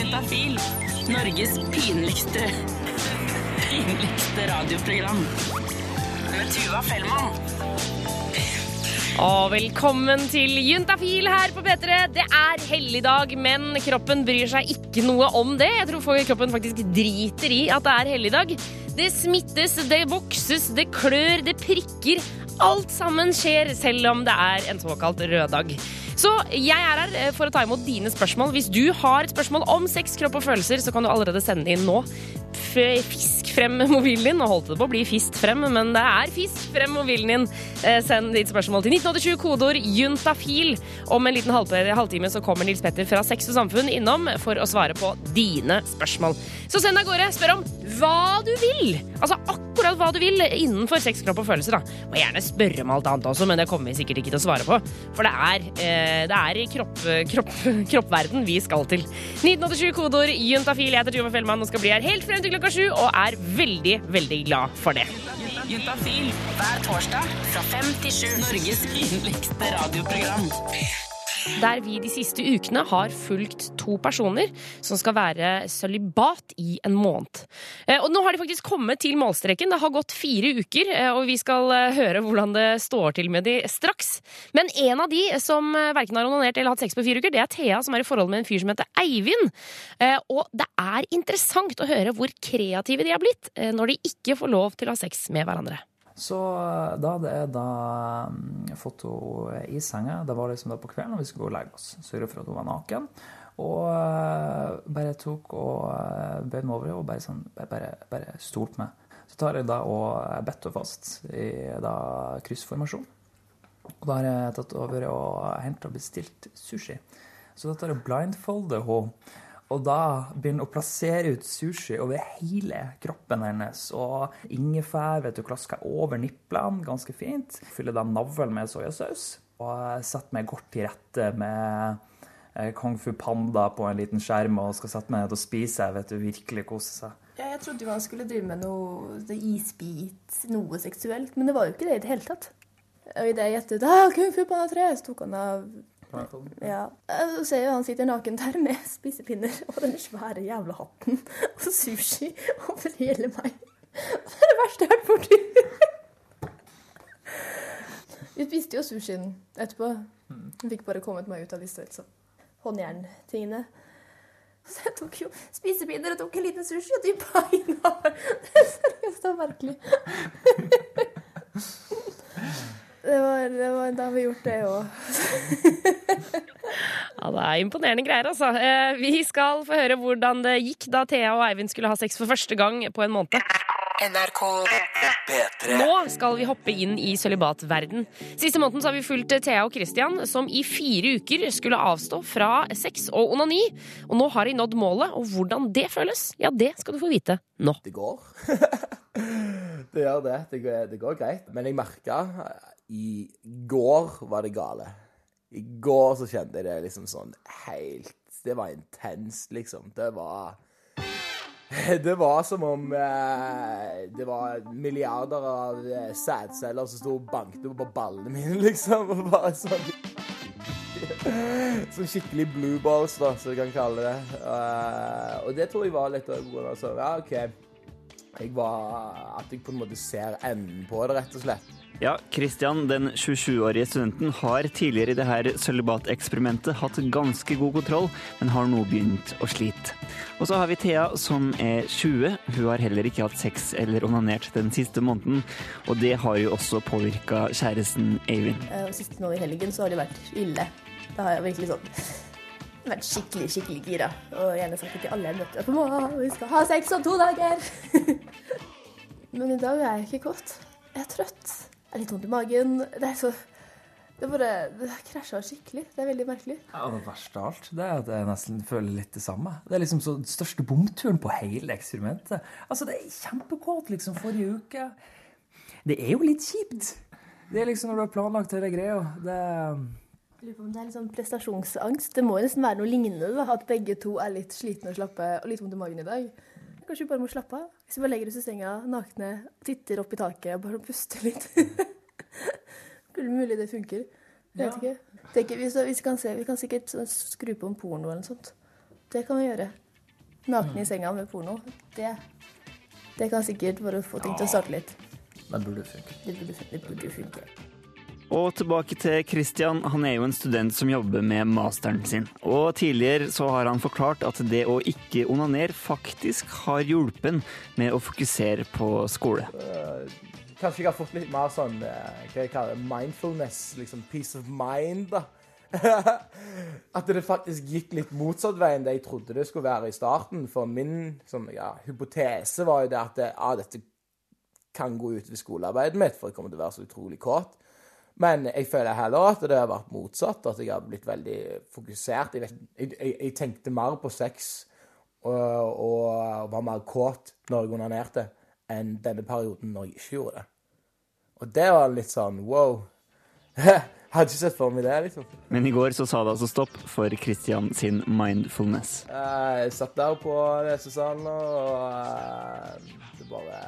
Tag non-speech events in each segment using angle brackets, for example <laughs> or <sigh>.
Juntafil. Norges pinligste pinligste radioprogram. Med Tuva Fellmann. Og velkommen til Juntafil her på P3. Det er helligdag, men kroppen bryr seg ikke noe om det. Jeg tror kroppen faktisk driter i at det er helligdag. Det smittes, det vokses, det klør, det prikker. Alt sammen skjer selv om det er en såkalt røddag. Så jeg er her eh, for å ta imot dine spørsmål. Hvis du har et spørsmål om sex, kropp og følelser, så kan du allerede sende det inn nå. Fisk frem mobilen din. Nå holdt det på å bli fist frem, men det er fisk frem mobilen din. Eh, send ditt spørsmål til 1987, kodeord juntafil. Om en liten halvtime så kommer Nils Petter fra Sex og Samfunn innom for å svare på dine spørsmål. Så send av gårde. Spør om hva du vil. Altså akkurat hva du vil innenfor sex, kropp og følelser. da. Må gjerne spørre om alt annet også, men det kommer vi sikkert ikke til å svare på. For det er, eh, det er kropp, kropp, <laughs> kroppverden vi skal til. 1987 kodeord juntafil. Jeg heter Tuva Fellmann og skal bli her helt frem til klokka sju, og er veldig, veldig glad for det. Juntafil hver torsdag fra fem til sju. Norges pinligste radioprogram der vi de siste ukene har fulgt to personer som skal være sølibat i en måned. Eh, og nå har de faktisk kommet til målstreken. Det har gått fire uker, eh, og vi skal eh, høre hvordan det står til med de straks. Men en av de som verken har onanert eller hatt sex på fire uker, det er Thea, som er i forhold med en fyr som heter Eivind. Og det er interessant å høre hvor kreative de har blitt når de ikke får lov til å ha sex med hverandre. Så eh, da hadde jeg da mm, fått henne i senga. Det var liksom da på kvelden, og vi skulle gå og legge oss. Sørge for at hun var naken. Og uh, bare tok og uh, bøyde meg over og bare, sånn, bare, bare stolte meg. Så tar jeg da og bedt henne fast i da kryssformasjon. Og da har jeg tatt over og henta og bestilt sushi. Så da tar jeg blindfolder henne og da begynner å plassere ut sushi over hele kroppen hennes. Og ingefær vet du, klasker over niplene ganske fint. Fyller da navlen med soyasaus. Og setter meg godt til rette med eh, Kung Fu Panda på en liten skjerm og skal sette meg ned og spise. vet du, Virkelig kose seg. Ja, jeg trodde jo han skulle drive med noe isbit, noe seksuelt. Men det var jo ikke det i det hele tatt. Og idet jeg gjettet ah, Kung Fu Panda 3, så tok han av ja. Så ser jo han sitter naken der med spisepinner og den svære jævla hatten og sushi over <laughs> hele meg. Det er det verste jeg har hørt borti. Vi spiste jo sushien etterpå. Jeg fikk bare kommet meg ut av disse liksom, håndjerntingene. Så jeg tok jo spisepinner og tok en liten sushi og dyppa i navlen. <laughs> Det er seriøst og merkelig. <laughs> Det var, det var, da har vi gjort det òg. ja, det er imponerende greier, altså. Eh, vi skal få høre hvordan det gikk da Thea og Eivind skulle ha sex for første gang på en måned. NRK P3. Nå skal vi hoppe inn i sølibatverden. Siste måneden har vi fulgt Thea og Christian, som i fire uker skulle avstå fra sex og onani. Og nå har de nådd målet, og hvordan det føles, ja, det skal du få vite nå. Det går. det gjør det. Det går, det går greit. Men jeg merka i går var det gale. I går så kjente jeg det liksom sånn helt Det var intenst, liksom. Det var <laughs> Det var som om eh, det var milliarder av eh, sædceller som sto og banket på ballene mine, <laughs> liksom. Og bare sånn <laughs> Sånn skikkelig blue balls, da, som du kan kalle det. Uh, og det tror jeg var litt av grunnen. Altså, ja, OK. Jeg var At jeg på en måte ser enden på det, rett og slett. Ja, Christian, den 27-årige studenten, har tidligere i det her sølibateksperimentet hatt ganske god kontroll, men har nå begynt å slite. Og så har vi Thea, som er 20. Hun har heller ikke hatt sex eller onanert den siste måneden, og det har jo også påvirka kjæresten Eivind. Eh, og sist nå i helgen så har det vært ille. Da har jeg virkelig sånn vært skikkelig, skikkelig gira. Og gjerne sagt til alle jeg møter på vi skal ha sex om to dager. <laughs> Men i dag er jeg ikke godt. Jeg er trøtt. Jeg er litt vondt i magen. Det er så det bare det krasja skikkelig. Det er veldig merkelig. Ja, Det verste av alt det er at jeg nesten føler litt det samme. Det er liksom så den største bomturen på hele eksperimentet. Altså, Det er kjempekåt liksom forrige uke. Det er jo litt kjipt. Det er liksom når du har planlagt hele greia. Det lurer på om det er litt sånn prestasjonsangst. Det må jo nesten være noe lignende. da, At begge to er litt slitne og slappe og litt vondt i magen i dag. Kanskje vi bare må slappe av? Hvis vi bare legger oss i senga nakne, titter opp i taket og bare puster litt. <laughs> Det er mulig det funker. Jeg vet ikke. Tenker, vi, vi, kan se, vi, kan sikkert skru på en porno eller noe sånt. Det kan vi gjøre. Nakne i senga med porno. Det, det kan sikkert bare få ting til å starte litt. Det burde funke. Det burde, det burde funke. Og tilbake til Christian. Han er jo en student som jobber med masteren sin. Og tidligere så har han forklart at det å ikke onanere faktisk har hjulpet med å fokusere på skole. Kanskje jeg har fått litt mer sånn uh, hva jeg kaller det, mindfulness, liksom peace of mind, da. <laughs> At det faktisk gikk litt motsatt vei enn det jeg trodde det skulle være i starten. For min sånn, ja, hypotese var jo det at det, ah, dette kan gå ut ved skolearbeidet mitt, for jeg kommer til å være så utrolig kåt. Men jeg føler heller at det har vært motsatt, at jeg har blitt veldig fokusert. Jeg, vet, jeg, jeg, jeg tenkte mer på sex og, og var mer kåt når jeg onanerte, enn denne perioden når jeg ikke gjorde det. Og det var litt sånn wow. <laughs> Hadde ikke sett for meg det, liksom. Men i går så sa det altså stopp for Christian sin mindfulness. Eh, Jeg satt der på lesesalen, og eh, det bare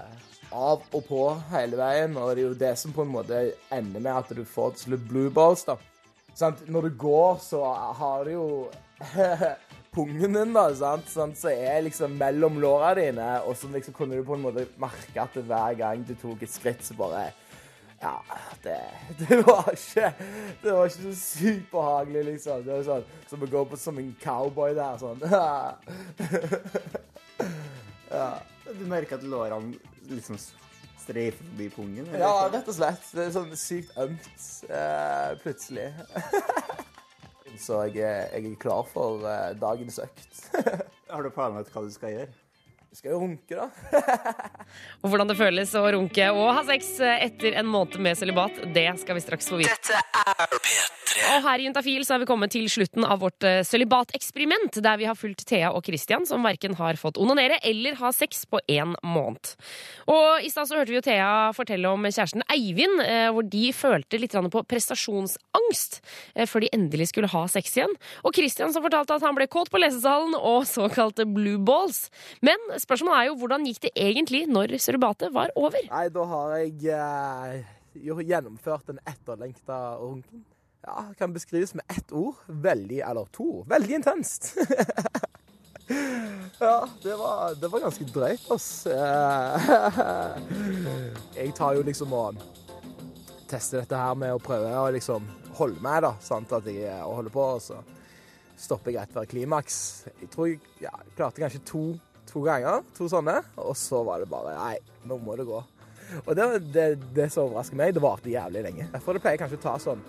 av og på hele veien. Og det er jo det som på en måte ender med at du får til slutt blue balls, da. Sant? Når du går, så har du jo <laughs> pungen din, da, sant? sant? Så er liksom mellom låra dine, og så liksom kunne du på en måte merke at hver gang du tok et skritt, så bare ja, det, <laughs> det var ikke Det var ikke så sykt behagelig, liksom. Det var sånn som å gå på som en cowboy der, sånn. <laughs> Du merker at lårene liksom streifer forbi pungen? eller? Ja, rett og slett. Det er sånn sykt ømt uh, plutselig. <laughs> Så jeg, er- jeg er klar for uh, dagens økt. <laughs> Har du planlagt hva du skal gjøre? Skal jo runke, da. Og hvordan det føles å runke og ha sex etter en måned med sølibat, det skal vi straks få vite. Og her i Juntafil så er vi kommet til slutten av vårt eh, sølibateksperiment, der vi har fulgt Thea og Christian, som verken har fått onanere eller ha sex på én måned. Og i stad så hørte vi jo Thea fortelle om kjæresten Eivind, eh, hvor de følte litt på prestasjonsangst eh, før de endelig skulle ha sex igjen. Og Christian som fortalte at han ble kåt på lesesalen og såkalte blue balls. Men spørsmålet er jo hvordan gikk det egentlig når sølibatet var over? Nei, da har jeg eh, gjennomført den etterlengta runken. Ja, kan beskrives med ett ord. Veldig, eller to. Veldig intenst. <laughs> ja, det var, det var ganske drøyt, ass. Eh, <laughs> jeg tar jo liksom og tester dette her med å prøve å liksom holde meg, da. Sant? At jeg eh, holder på, og så stopper jeg rett før klimaks. Jeg tror jeg ja, klarte kanskje to, to ganger, to sånne, og så var det bare Nei, nå må det gå. Og det, det, det som overrasker meg, det varte jævlig lenge. Derfor det pleier kanskje å ta sånn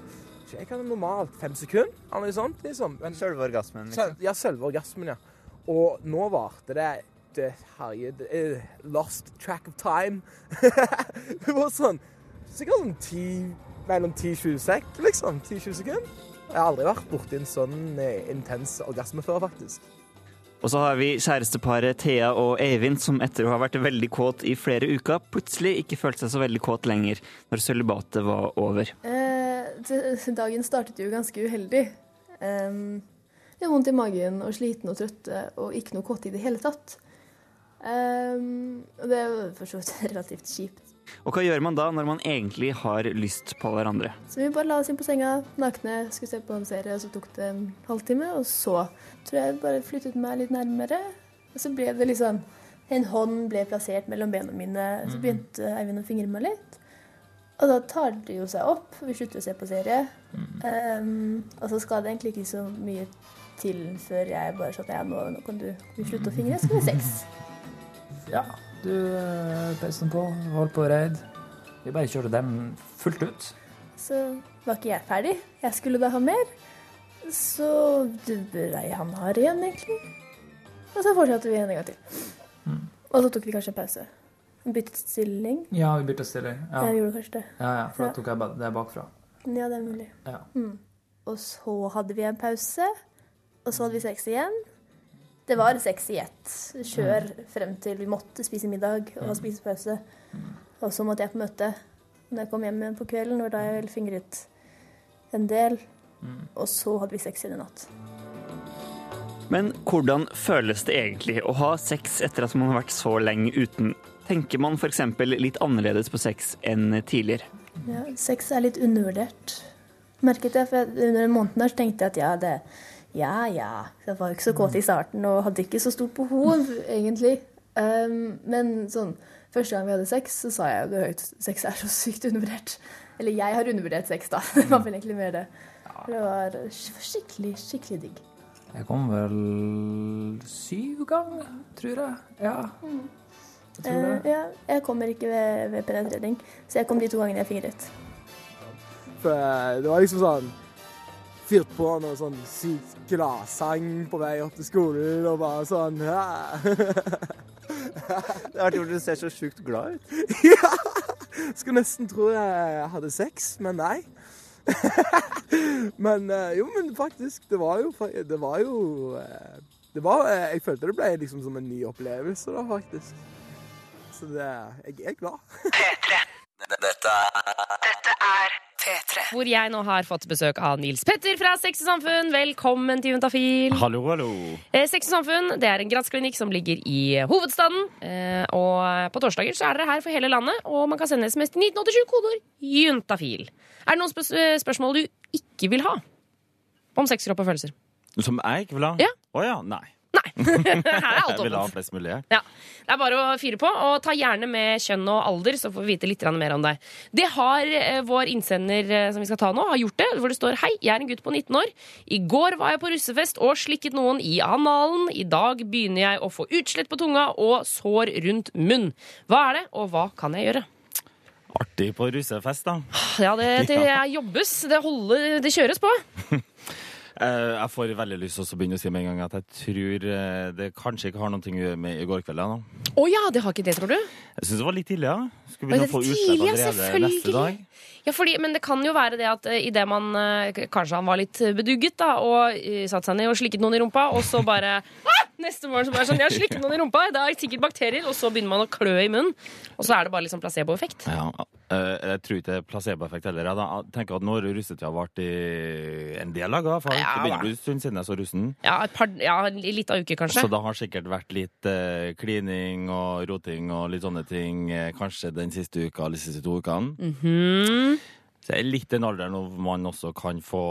Jeg kan normalt fem sekunder, eller noe sånt. liksom. Men Selve orgasmen, liksom. Ja, selve orgasmen, ja. Og nå varte det det, Herregud, eh, lost track of time. <laughs> det var sånn Sikkert sånn 10, mellom 10-20 sek, liksom. 10-20 sekunder. Jeg har aldri vært borti en sånn eh, intens orgasme før, faktisk. Og så har vi kjæresteparet Thea og Eivind, som etter å ha vært veldig kåt i flere uker, plutselig ikke følte seg så veldig kåt lenger når sølibatet var over. Eh, dagen startet jo ganske uheldig. Eh, jeg har vondt i magen og sliten og trøtte og ikke noe kåt i det hele tatt. Eh, og det jo for så vidt <laughs> relativt kjipt. Og hva gjør man da, når man egentlig har lyst på hverandre? Så vi bare la oss inn på senga, nakne, skulle se på en serie, og så tok det en halvtime. Og så tror jeg bare flyttet meg litt nærmere. Og så ble det liksom En hånd ble plassert mellom bena mine. Så begynte Eivind å fingre meg litt. Og da tar det jo seg opp. Vi slutter å se på serie. Um, og så skal det egentlig ikke så mye til før jeg bare sånn ja, nå, nå kan du, kan du slutte å fingre, så skal vi ha sex. Ja, du peisen peiste den på, holdt på å reide Vi bare kjørte dem fullt ut. Så var ikke jeg ferdig. Jeg skulle da ha mer. Så du brei han har igjen, egentlig. Og så fortsatte vi en gang til. Og så tok vi kanskje en pause. Byttet stilling. Ja, vi bytta stilling. Ja. Jeg gjorde kanskje det. ja, ja, for da tok jeg det bakfra. Ja, det er mulig. Ja. Og så hadde vi en pause. Og så hadde vi sex igjen. Det var sex i ett. Kjør frem til vi måtte spise middag og ha spisepause. Og så måtte jeg på møte. Når jeg kom hjem igjen på kvelden, var da jeg vel fingret en del. Og så hadde vi sex i natt. Men hvordan føles det egentlig å ha sex etter at man har vært så lenge uten? Tenker man f.eks. litt annerledes på sex enn tidligere? Ja, sex er litt undervurdert. Merket jeg, for Under den måneden her tenkte jeg at ja, det Ja, ja. Jeg var jo ikke så kåt i starten og hadde ikke så stort behov, egentlig. Um, men sånn, første gang vi hadde sex, så sa jeg jo høyt sex er så sykt undervurdert. Eller jeg har undervurdert sex, da. <laughs> Det var vel egentlig mer det. Det var skikkelig, skikkelig digg. Jeg kom vel syv ganger, tror jeg. Ja. Jeg tror Eh, det. ja, jeg kommer ikke ved, ved penetrering, så jeg kom de to gangene jeg fingret. For eh, det var liksom sånn Fyrt på noe sånn sykt gladsang på vei opp til skolen, og bare sånn ja. <laughs> Det er artig hvor du ser så sjukt glad ut. <laughs> ja. Skulle nesten tro jeg hadde sex, men nei. <laughs> men eh, jo, men faktisk, det var jo Det var jo eh, Det var eh, Jeg følte det ble liksom som en ny opplevelse, da, faktisk. Så det Jeg er glad. Hvor jeg nå har fått besøk av Nils Petter fra Sex og Samfunn. Velkommen til Juntafil. Hallo, hallo. Eh, Sex og Samfunn det er en gradsklinikk som ligger i hovedstaden. Eh, og på torsdager så er dere her for hele landet, og man kan sende SMS til 1987 kodeord juntafil. Er det noen spørs eh, spørsmål du ikke vil ha? Om sexkropp og følelser. Som jeg ikke vil ha? Ja. Oh, ja, nei. <laughs> Er Jeg vil ha flest mulig. Ja. Det er bare å fyre på, og ta gjerne med kjønn og alder, så får vi vite litt mer om deg. Det har eh, vår innsender eh, som vi skal ta nå, har gjort det, hvor det står Hei, jeg er en gutt på 19 år. I går var jeg på russefest og slikket noen i analen. I dag begynner jeg å få utslett på tunga og sår rundt munn. Hva er det, og hva kan jeg gjøre? Artig på russefest, da. Ja, det, <laughs> det jobbes. Det, holder, det kjøres på. <laughs> Eh, Jeg får veldig lyst til å begynne å si med en gang at jeg tror eh, det kanskje ikke har noe å gjøre med i går kveld. Å Å ja, det har ikke det, tror du? Jeg syns det var litt tidlig. ja. Skulle begynne å få utslett allerede neste dag. Ja, fordi, men det kan jo være det at uh, idet man uh, Kanskje han var litt eh, bedugget da, og uh, satte seg ned og slikket noen i rumpa, og så bare <laughs> ah! Neste morgen så bare sånn, jeg har slikket noen i rumpa, det er sikkert bakterier, og så begynner man å klø i munnen. Og så er det bare liksom placeboeffekt. Ja, eh, Jeg tror ikke det er placeboeffekt heller. Jeg tenker at Nå har russetida vart i en del dager. For Ja, det begynner å bli en stund siden jeg så russen. Ja, et par, ja litt av uke, kanskje. Så det har sikkert vært litt eh, klining og roting og litt sånne ting eh, kanskje den siste uka eller de siste to ukene. Mhm. Så det er litt den alderen hvor man også kan få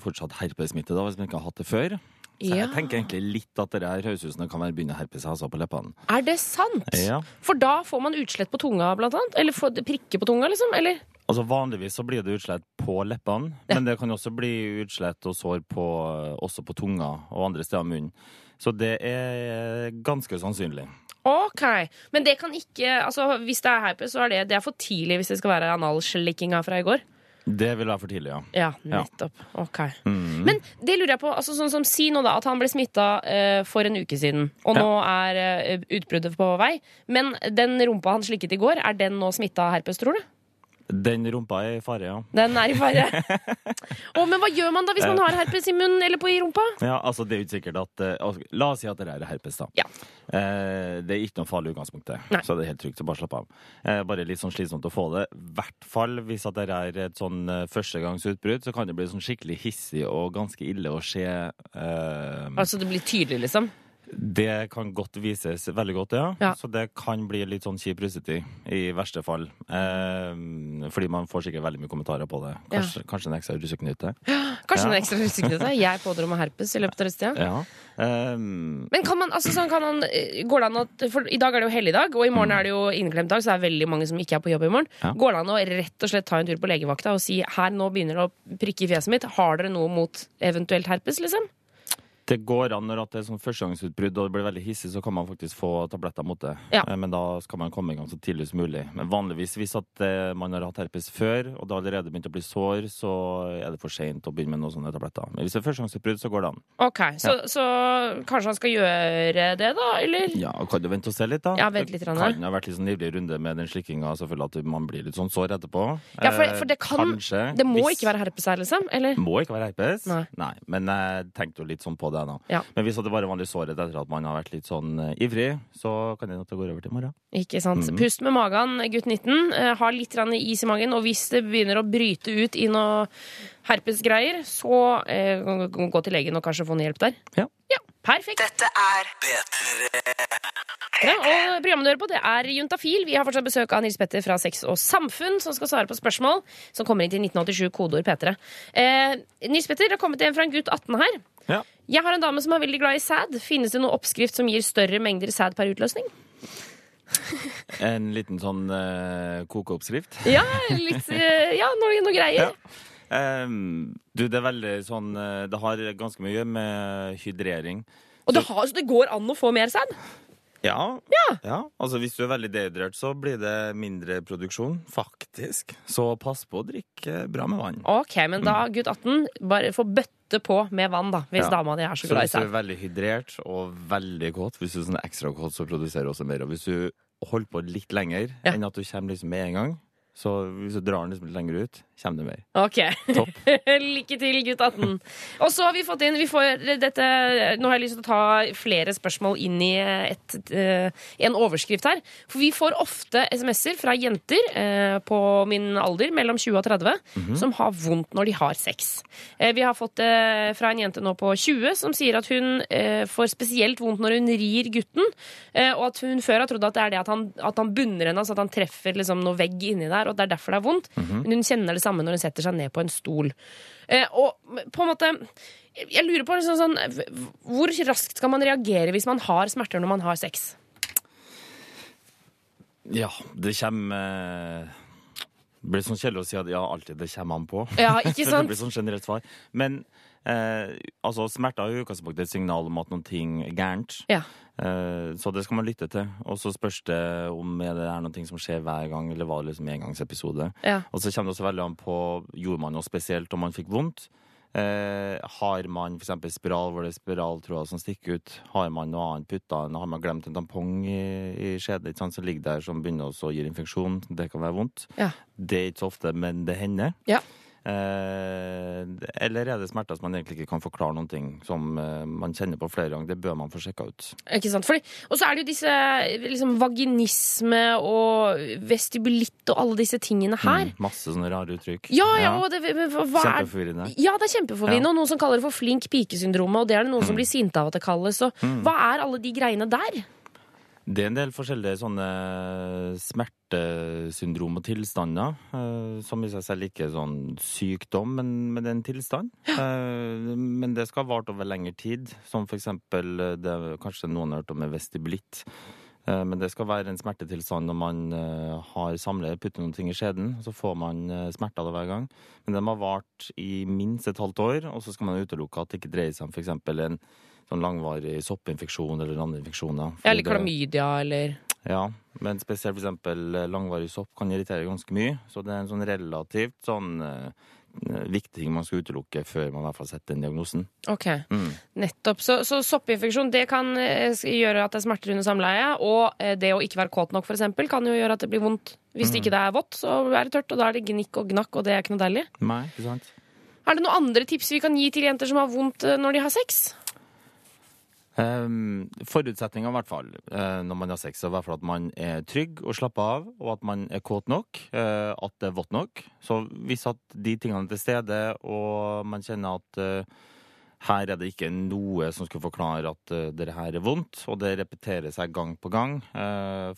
fortsatt herpesmitte, da, hvis man ikke har hatt det før. Så Ja. jeg tenker egentlig litt at det her høyshusene kan være begynne herpes altså på leppene. Er det sant? Ja. For da får man utslett på tunga, blant annet? Eller får det prikke på tunga, liksom? Eller? Altså Vanligvis så blir det utslett på leppene, Ja. men det kan også bli utslett og sår på, også på tunga og andre steder av munnen. Så det er ganske sannsynlig. Ok, Men det kan ikke altså Hvis det er herpes, så er det, det er for tidlig hvis det skal være analslikkinga fra i går? Det vil være for tidlig, ja. Ja, Ja. nettopp. Ok. Mm. Men det lurer jeg på. altså sånn som Si nå da at han ble smitta uh, for en uke siden, og Ja. nå er uh, utbruddet på vei. Men den rumpa han slikket i går, er den nå smitta herpes, tror du? Den rumpa er i fare, ja. Den er i fare. <laughs> oh, men hva gjør man da hvis man har herpes i munnen eller på i rumpa? Ja, altså Det er jo ikke sikkert at altså, La oss si at det er herpes, da. Ja. Uh, det er ikke noe farlig utgangspunkt, det. Så det er helt trygt. Så bare slapp av. Uh, bare litt sånn slitsomt å få det. I hvert fall hvis at det er et sånn førstegangsutbrudd, så kan det bli sånn skikkelig hissig og ganske ille å se. Altså det blir tydelig, liksom? Det kan godt vises veldig godt, ja. Ja. Så det kan bli litt sånn kjip russetid, i verste fall. Eh, fordi man får sikkert veldig mye kommentarer på det. Kanskje, kanskje en ekstra russeknute. Kanskje Ja. en ekstra russeknute. Jeg pådro meg herpes i løpet av russetida. Ja. Eh, Men kan man, altså sånn kan man, eh, går det an at, for I dag er det jo helligdag, og i morgen er det jo inneklemt dag, så det er veldig mange som ikke er på jobb i morgen. Ja. Går det an å rett og slett ta en tur på legevakta og si her nå begynner det å prikke i fjeset mitt, har dere noe mot eventuelt herpes, liksom? Det går an når det er sånn førstegangsutbrudd og det blir veldig hissig, så kan man faktisk få tabletter mot det. Ja. Eh, Men da skal man komme i gang så tidlig som mulig. Men vanligvis hvis at eh, man har hatt herpes før, og det allerede begynt å bli sår, så er det for seint å begynne med noen sånne tabletter. Men hvis det er førstegangsutbrudd, så går det an. Ok, så, så kanskje han skal gjøre det, da? Eller? Ja, kan du vente og se litt, da? Ja, vent litt, Det kan ha vært litt sånn livlig runde med den slikkinga, selvfølgelig at man blir litt sånn sår etterpå. Ja, for, Eh, for det kan kanskje, Det må hvis- ikke være herpes her, liksom? Eller? Må ikke være herpes. Nei. Men jeg tenkte jo litt sånn på det nå. Ja. Men hvis det bare var vanlig sårhet etter at man har vært litt sånn eh, ivrig, så kan det hende det går over til i morgen. Ikke sant. Mhm. Pust med magen, gutt 19. eh, Har litt is i magen, og hvis det begynner å bryte ut i noe herpesgreier, så eh, gå til legen og kanskje få noe hjelp der. Ja. perfekt. Dette er Ja, og programmet du hører på, det er Juntafil. Vi har fortsatt besøk av Nils Petter fra Sex og Samfunn, som skal svare på spørsmål som kommer inn til 1987, kodeord P3. Eh, Nils Petter, det har kommet en fra en gutt 18 her. Ja. Jeg har en dame som er veldig glad i sæd. Finnes det noen oppskrift som gir større mengder sæd per utløsning? <laughs> En liten sånn uh, kokeoppskrift. Ja, litt, uh, ja noe, noe greier. Ja. Um, du, det er veldig sånn eh, Det har ganske mye med hydrering. Og det, har, så det går an å få mer sæd? Ja, Ja. Altså Hvis du er veldig dehydrert, så blir det mindre produksjon, faktisk. Så pass på å drikke bra med vann. Ok, men da, gutt 18, bare få bøtte på med vann, da. Hvis Ja. dama di er så Så glad i hvis du er veldig hydrert og veldig kåt, hvis du er sånn ekstra kåt, så produserer du også mer. Og hvis du holder på litt lenger Ja. enn at du kommer liksom med en gang, så hvis du drar den liksom litt lenger ut, kommer det mer. Ok. Topp. <laughs> Lykke til, gutt 18. Og så har vi fått inn vi får dette, Nå har jeg lyst til å ta flere spørsmål inn i et, eh, en overskrift her. For vi får ofte SMS-er fra jenter eh, på min alder, mellom 20 og 30, som har vondt når de har sex. Eh, vi har fått det fra en jente nå på 20 som sier at hun får spesielt vondt når hun rir gutten, og at hun før har trodd at det er det at han, at han bunner henne, altså at han treffer liksom noe vegg inni der, og det er derfor det er vondt. Men hun kjenner det samme når hun setter seg ned på en stol. Eh, og på en måte Jeg lurer på liksom sånn Hvor raskt skal man reagere hvis man har smerter når man har sex? Ja, det kommer eh, Det blir sånn kjedelig å si at ja, alltid det kommer an på. Ja, ikke <laughs> sant? Det blir sånn generelt svar. Men eh, altså, smerter er jo i utgangspunktet et signal om at ting er gærent. Ja. Eh, så det skal man lytte til. Og så spørs det om det er noe som skjer hver gang, eller var det liksom engangsepisode. Ja. Og så kommer det også veldig an på gjorde man noe spesielt om man fikk vondt. Eh, har man f.eks. spiral hvor det er spiraltråder som stikker ut? Har man noe annet putta? Har man glemt en tampong i, i skjedet ikke sant, som ligger der som begynner å gi infeksjon? Det kan være vondt. Ja. Det er ikke så ofte, men det hender. Ja. Eh, eller er det smerter som man egentlig ikke kan forklare noen ting, som eh, man kjenner på flere ganger? Det bør man få sjekka ut. Ikke sant? Og så er det jo disse liksom, vaginisme og vestibulitt og alle disse tingene her. Mm, masse sånne rare uttrykk. Ja, ja, ja. det, Kjempeforvirrende. ja, det er kjempeforvirrende, og noen som kaller det for flink pike-syndromet, og det er det noen som blir sinte av at det kalles. Og Mm. hva er alle de greiene der? Det er en del forskjellige sånne smertesyndrom og tilstander, eh, som i seg selv ikke er sånn sykdom, men, men det er en tilstand. Eh, men det skal ha vart over lengre tid, som for eksempel eh, det er kanskje noen har hørt om med vestibulitt. Men det skal være en smertetilstand når man har samlet, putter noen ting i skjeden, så får man smerte av det hver gang. Men den har vart i minst et halvt år, og så skal man utelukke at det ikke dreier seg om f.eks. en sånn langvarig soppinfeksjon eller andre infeksjoner. Ja, Eller klamydia, eller ja, men spesielt eksempel eh, langvarig sopp kan irritere ganske mye. Så det er en sånn relativt sånn eh, viktig ting man skal utelukke før man i hvert fall setter den diagnosen. Ok, Mm. nettopp. Så, så soppinfeksjon det kan eh, gjøre at det er smerter under samleie. Og det å ikke være kåt nok, for eksempel, kan jo gjøre at det blir vondt. Hvis Mm. ikke det er vått, så er det tørt, og da er det gnikk og gnakk, og det er ikke noe deilig. Nei, ikke sant? Er det noen andre tips vi kan gi til jenter som har vondt når de har sex? Um, Forutsetninga i hvert fall uh, når man har sex, er at man er trygg og slapper av, og at man er kåt nok, uh, at det er vått nok. Så hvis at de tingene er til stede, og man kjenner at uh, her er det ikke noe som skal forklare at uh, det her er vondt, og det repeterer seg gang på gang,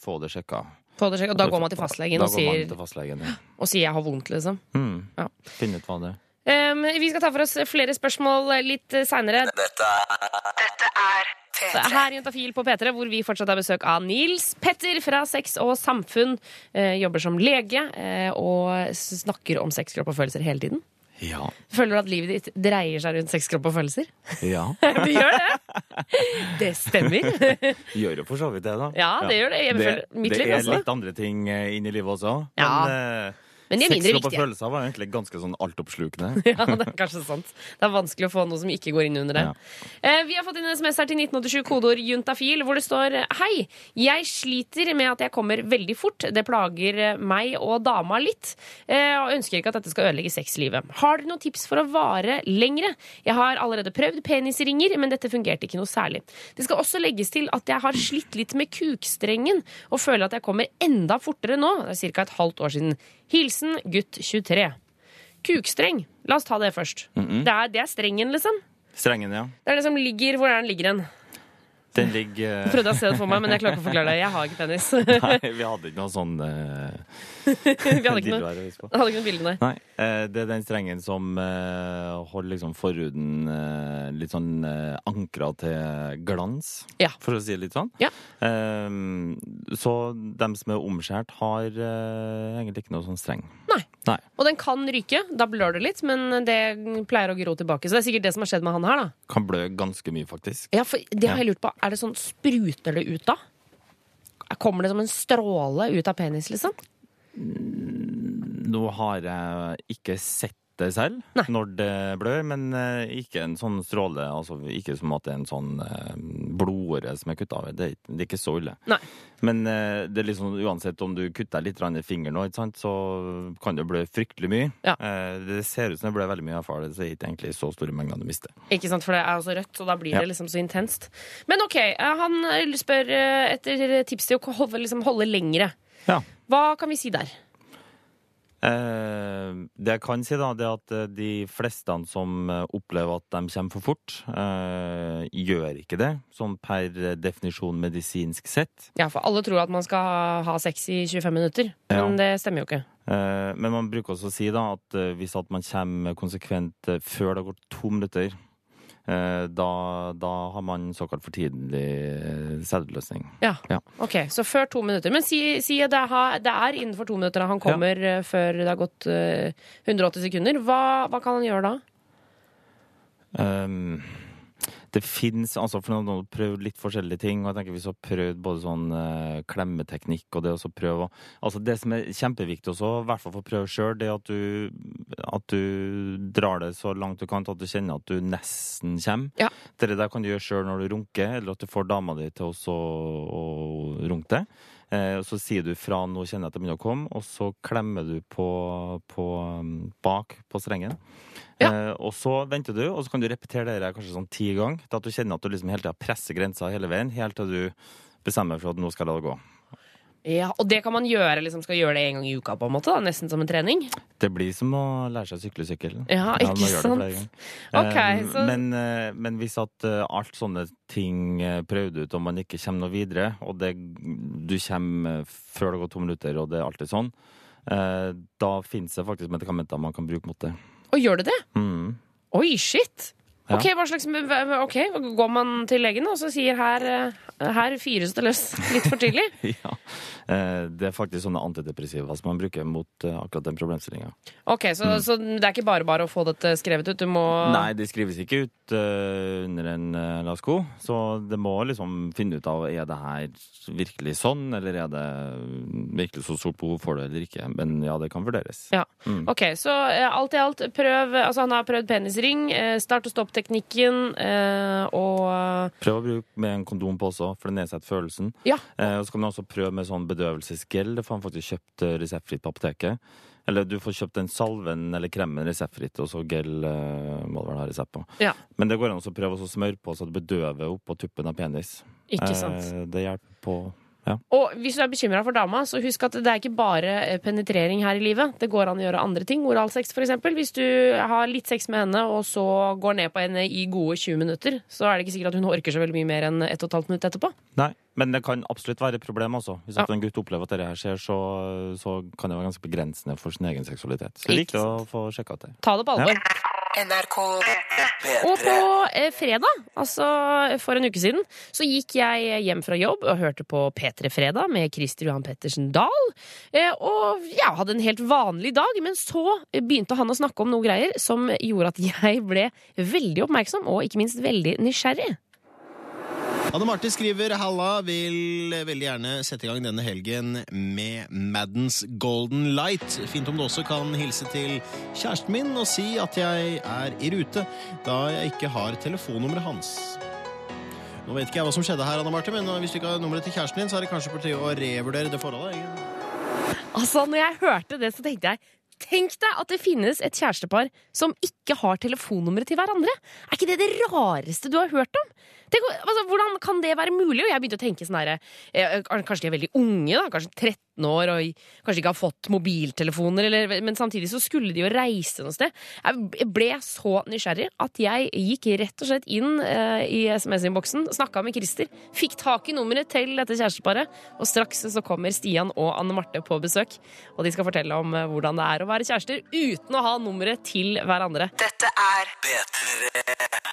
få det sjekka. Få det sjekka, og da går man til fastlegen og går man sier, til fastlegen, ja. og sier 'jeg har vondt', liksom. Mm. Ja. Finne ut hva det er. Um, vi skal ta for oss flere spørsmål eh, litt seinere. Dette er P3. Her i Juntafil på P3, hvor vi fortsatt har besøk av Nils Petter fra Sex og Samfunn. Uh, jobber som lege uh, og snakker om sex, kropp og følelser hele tiden. Ja. Føler du at livet ditt dreier seg rundt sex, kropp og følelser? ja. <laughs> Det gjør det! Det stemmer. <laughs> Gjør jo for så vidt det, da. Ja, det gjør det. Jeg Det, føler mitt det liv er også. litt andre ting inni inn i livet også. Ja. Men, eh, Men de er mindre kropp og følelser var egentlig ganske sånn altoppslukende. <laughs> Ja, det er kanskje sant. Det er vanskelig å få noe som ikke går inn under det. Eh, vi har fått inn en SMS her til 1987, kodeord juntafil, hvor det står Hei, jeg sliter med at jeg kommer veldig fort. Det plager meg og dama litt. Eh, og ønsker ikke at dette skal ødelegge sexlivet. Har dere noen tips for å vare lengre? Jeg har allerede prøvd penisringer, men dette fungerte ikke noe særlig. Det skal også legges til at jeg har slitt litt med kukstrengen, og føler at jeg kommer enda fortere nå. Det er ca. et halvt år siden. Hilsen gutt 23. Kukstreng. La oss ta det først. det, er, det er strengen, liksom. Strengen, ja. Det er det som ligger Hvor er den ligger den? Den ligger Jeg prøvde å se det for meg, men jeg klarer ikke å forklare det. Jeg har ikke penis. <laughs> Nei, vi hadde ikke noe sånn uh, Vi hadde ikke noe, hadde ikke noe bilde, nei. Nei, Uh, det er den strengen som uh, holder liksom forhuden eh, litt sånn eh, ankra til glans, Ja. for å si det litt sånn. Ja. Eh, så dem som er omskjært, har eh, egentlig ikke noe sånn streng. Nei. Nei. Og den kan ryke. Da blør det litt, men det pleier å gro tilbake. Så det er sikkert det som har skjedd med han her, da. Kan blø ganske mye, faktisk. Ja, for det har jeg lurt på. Er det sånn spruter det ut da? Kommer det som en stråle ut av penis, liksom? Nå har jeg ikke sett det selv Nei. når det blør, men eh, ikke en sånn stråle. Altså ikke som at det er en sånn eh, blodåre som er kutta av. Det, det er ikke så ille. Nei. Men eh, det er liksom, uansett om du kutter litt i fingeren, nå, så kan det blø fryktelig mye. Ja. Det ser ut som det blør veldig mye, i hvert fall. Så det er ikke egentlig så store mengder du mister. Ikke sant, for det er også rødt, og da blir Ja. det liksom så intenst. Men OK, han spør etter tips til å holde, liksom holde lengre. Ja. Hva kan vi si der? Eh, det jeg kan si, da, det er at eh, de fleste som eh, opplever at de kommer for fort, eh, gjør ikke det, sånn per definisjon medisinsk sett. Ja, for alle tror at man skal ha sex i 25 minutter, Ja. men det stemmer jo ikke. Eh, men man bruker også å si da at eh, hvis at man kommer konsekvent før det har gått to minutter, da, da har man såkalt for tidlig eh, sædløsning. Ja. Ja. Ok, Så før to minutter. Men si, si det, har, det er innenfor to minutter han kommer ja. før det har gått eh, 180 sekunder. Hva, hva kan han gjøre da? Um, det fins altså For noen har prøvd litt forskjellige ting. Og jeg tenker du har prøvd både sånn eh, klemmeteknikk og det å prøve Altså Det som er kjempeviktig også, i hvert fall for å prøve sjøl, det er at du, at du drar det så langt du kan til at du kjenner at du nesten kommer. Ja. Det der kan du gjøre sjøl når du runker, eller at du får dama di til å runke det. Eh, og så sier du fra 'nå kjenner jeg at det begynner å komme', og så klemmer du på, på um, bak på strengen. Ja. Eh, og så venter du, og så kan du repetere det der kanskje sånn ti ganger, til at du kjenner at du liksom hele tida presser grensa hele veien, helt til du bestemmer for at nå skal jeg la det gå. Ja, Og det kan man gjøre, liksom skal gjøre det en gang i uka, på en måte? da, Nesten som en trening? Det blir som å lære seg å sykle sykkel. Ja, ikke ja, sant? Okay. Eh, så- men, eh, men hvis at eh, alt sånne ting prøvde prøvd ut, og man ikke kommer noe videre, og det, du kommer før det går to minutter, og det er alltid sånn, da finnes det faktisk medikamenter man kan bruke mot det. Og gjør det det? Mm. Oi, shit! Ok, hva slags, ok, Går man til legen og så sier her, eh, her fyres det løs litt for tidlig? <laughs> ja. Eh, Det er faktisk sånne antidepressiva som man bruker mot eh, akkurat den problemstillinga. Ok, så, så det er ikke bare bare å få dette skrevet ut? Du må Nei, det skrives ikke ut uh, under en uh, lasko, så det må liksom finne ut av er det her virkelig sånn, eller er det virkelig så stort behov for det eller ikke. Men ja, det kan vurderes. Ja. Ok, så uh, alt i alt, prøv Altså, han har prøvd penisring, start og stopp-teknikken, eh, og Prøv å bruke med en kondom på også, for det nedsetter følelsen. Ja. Eh, og så kan man også prøve med sånn bedøvelsesgel. Det får man faktisk kjøpt eh, reseptfritt på apoteket. Eller du får kjøpt den salven eller kremen reseptfritt, og så gel eh, må du vel ha resept på. Ja. Men det går an å prøve å smøre på så det bedøver opp på tuppen av penis. Ikke sant. Eh, det hjelper på ja. Og hvis du er bekymra for dama, så husk at det er ikke bare eh, penetrering her i livet. Det går an å gjøre andre ting. Oralsex, eksempel. Hvis du har litt sex med henne, og så går ned på henne i gode 20 minutter, så er det ikke sikkert at hun orker så veldig mye mer enn 1 12 minutt etterpå. Nei, men det kan absolutt være et problem også. Hvis Ja. en gutt opplever at dette her skjer, så, så kan det være ganske begrensende for sin egen seksualitet. Så det er viktig å få sjekka ut det. Ta det på alvor. NRK Og på eh, fredag, altså for en uke siden, så gikk jeg hjem fra jobb og hørte på P3 Fredag med Christer Johan Pettersen Dahl. Eh, og ja, hadde en helt vanlig dag, men så begynte han å snakke om noe greier som gjorde at jeg ble veldig oppmerksom, og ikke minst veldig nysgjerrig. Anne Marte skriver Halla vil veldig gjerne sette i gang denne helgen med Maddens Golden Light. Fint om du også kan hilse til kjæresten min og si at jeg er i rute, da jeg ikke har telefonnummeret hans. Nå vet ikke jeg hva som skjedde her, Anne Marte, men hvis du ikke har nummeret til kjæresten din, så er det kanskje på tide å revurdere det forholdet. Altså, når jeg hørte det, så tenkte jeg Tenk deg at det finnes et kjærestepar som ikke har telefonnummeret til hverandre. Er ikke det det rareste du har hørt om? Tenk, altså, hvordan kan det være mulig? Og jeg begynte å tenke sånn herre eh, Kanskje de er veldig unge, da? Kanskje 18 år og kanskje ikke har fått mobiltelefoner, eller, men samtidig så skulle de jo reise noe sted. Jeg ble så nysgjerrig at jeg gikk rett og slett inn eh, i SMS-innboksen, snakka med Christer, fikk tak i nummeret til dette kjæresteparet, og straks så kommer Stian og Anne Marte på besøk, og de skal fortelle om eh, hvordan det er å være kjærester uten å ha nummeret til hverandre. Dette er B3.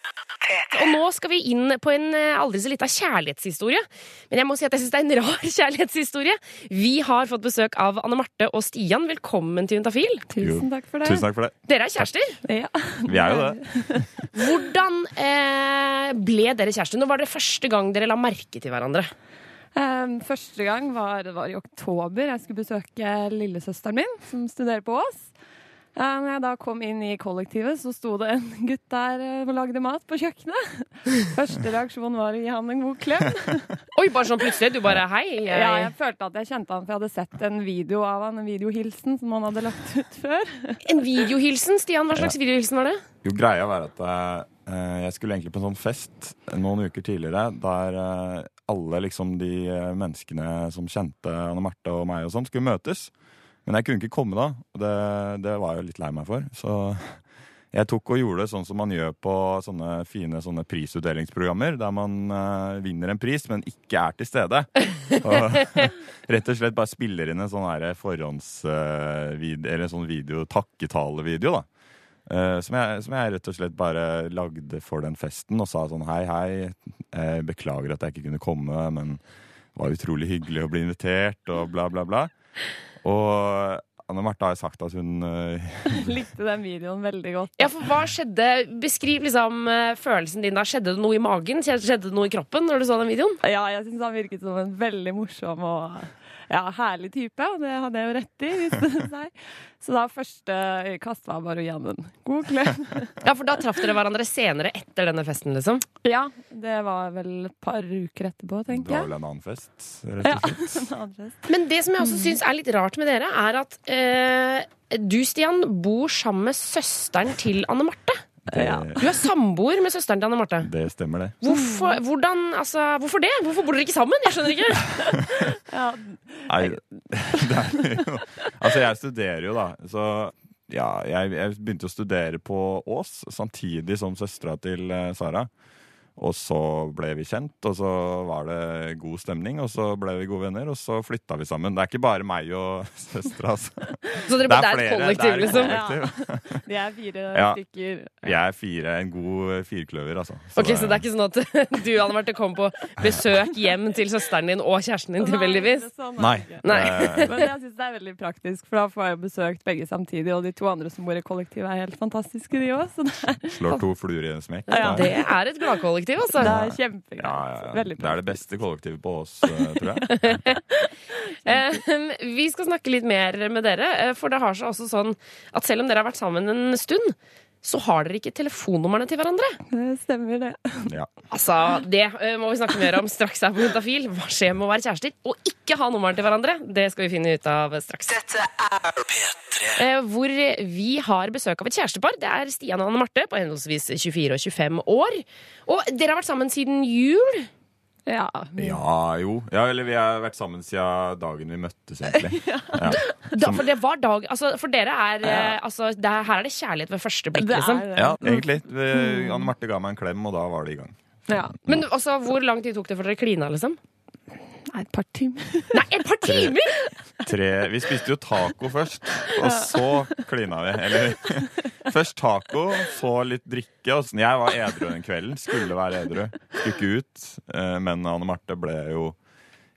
Og nå skal vi inn på en eh, aldri så lita kjærlighetshistorie. Men jeg må si at jeg syns det er en rar <laughs> kjærlighetshistorie. Vi har fått besøk av Anne Marte og Stian. Velkommen til Juntafil. Tusen takk for det. Tusen takk for det. Dere er kjærester. Ja. <laughs> Vi er jo det. <laughs> Hvordan eh, ble dere kjærester? Når var det første gang dere la merke til hverandre? Um, første gang var, var i oktober. Jeg skulle besøke lillesøsteren min, som studerer på Ås. Uh, når jeg da kom inn i kollektivet, så sto det en gutt der uh, og lagde mat på kjøkkenet. <laughs> Første reaksjon var å gi han en god klem. <laughs> Oi, bare sånn plutselig? Du bare hei? Jeg... Ja, jeg følte at jeg kjente han, for jeg hadde sett en video av han, en videohilsen som han hadde lagt ut <laughs> før. En videohilsen? Stian, hva slags videohilsen var det? Jo, greia var at eh, jeg skulle egentlig på en sånn fest noen uker tidligere der eh, alle liksom de eh, menneskene som kjente Anne Marte og meg og sånn, skulle møtes. Men jeg kunne ikke komme da, og det, det var jeg jo litt lei meg for. Så jeg tok og gjorde det sånn som man gjør på sånne fine sånne prisutdelingsprogrammer, der man uh, vinner en pris, men ikke er til stede. Og <laughs> rett og slett bare spiller inn en sånn her forhåndsvideo, eller en sånn video, takketalevideo, da. Uh, som, jeg, som jeg rett og slett bare lagde for den festen og sa sånn hei, hei, jeg beklager at jeg ikke kunne komme, men det var utrolig hyggelig å bli invitert, og bla, bla, bla. Og Anne Marte har jo sagt at hun eh, <laughs> Likte den videoen veldig godt. Ja, for hva skjedde? Beskriv liksom eh, følelsen din da. Skjedde det noe i magen? Skjedde det noe i kroppen når du så den videoen? Ja, jeg syns han virket som en veldig morsom og ja, herlig type, og det hadde jeg jo rett i, det seg. Så da første kast var bare å gi god klem. Ja, for da traff dere hverandre senere etter denne festen, liksom? Ja, det var vel et par uker etterpå, Det var vel en annen fest, rett og slett. <laughs> en annen fest. Men det som jeg også syns er litt rart med dere, er at eh, du, Stian, bor sammen med søsteren til Anne Marte. Det, Du er samboer med søsteren til Anne Marte. det stemmer, det. Hvorfor, hvordan, altså, hvorfor det? Hvorfor bor dere ikke sammen? Jeg skjønner ikke. <laughs> Ja, Nei, <laughs> det er jo Altså, jeg studerer jo, da. Så ja, jeg, jeg begynte å studere på Ås samtidig som søstera til eh, Sara. Og så ble vi kjent, og så var det god stemning, og så ble vi gode venner, og så flytta vi sammen. Det er ikke bare meg og <laughs> søstera, altså. <laughs> Så dere Det er det er et flere, kollektiv, det er et liksom? kollektiv. <laughs> Vi er fire Ja. stykker. Vi er fire, en god firkløver, altså. Så Ok, Så det er ikke sånn at du Anne Marte, kom på besøk hjem til søsteren din og kjæresten din tilfeldigvis? Sånn Nei. Nei. Men jeg syns det er veldig praktisk, for da får jeg besøkt begge samtidig. Og de to andre som bor i kollektivet, er helt fantastiske, de òg. Så det Slår to fluer i en smekk. Ja. Det er et gladkollektiv, altså. det er Ja, kjempegreit. ja, ja. Veldig Det er det beste kollektivet på Ås, eh, tror jeg. <laughs> Eh, vi skal snakke litt mer med dere, eh, for det har seg også sånn at selv om dere har vært sammen en stund, så har dere ikke telefonnumrene til hverandre. Det stemmer, det. Ja. Altså, Det eh, må vi snakke mer om straks her på Juntafil. Hva skjer med å være kjærester og ikke ha nummeren til hverandre? Det skal vi finne ut av straks. Dette er P3. Eh, hvor vi har besøk av et kjærestepar. Det er Stian og Anne Marte på henholdsvis 24 og 25 år. Og dere har vært sammen siden jul. Ja. Ja, jo. Ja, eller vi har vært sammen siden dagen vi møttes, egentlig. <laughs> Ja. Da, for det var dag Altså, for dere er eh, altså, det er, Her er det kjærlighet ved første blikk, liksom. ja, egentlig. Mm. Anne Marte ga meg en klem, og da var det i gang. Ja. Men altså, hvor lang tid tok det for dere klina, liksom? Nei, et par timer. Nei, et par timer! Tre, vi spiste jo taco først, og så klina vi. Eller først taco, så litt drikke. Og sånn. Jeg var edru den kvelden. Skulle være edru. Skulle ikke ut. eh, Men Anne Marte ble jo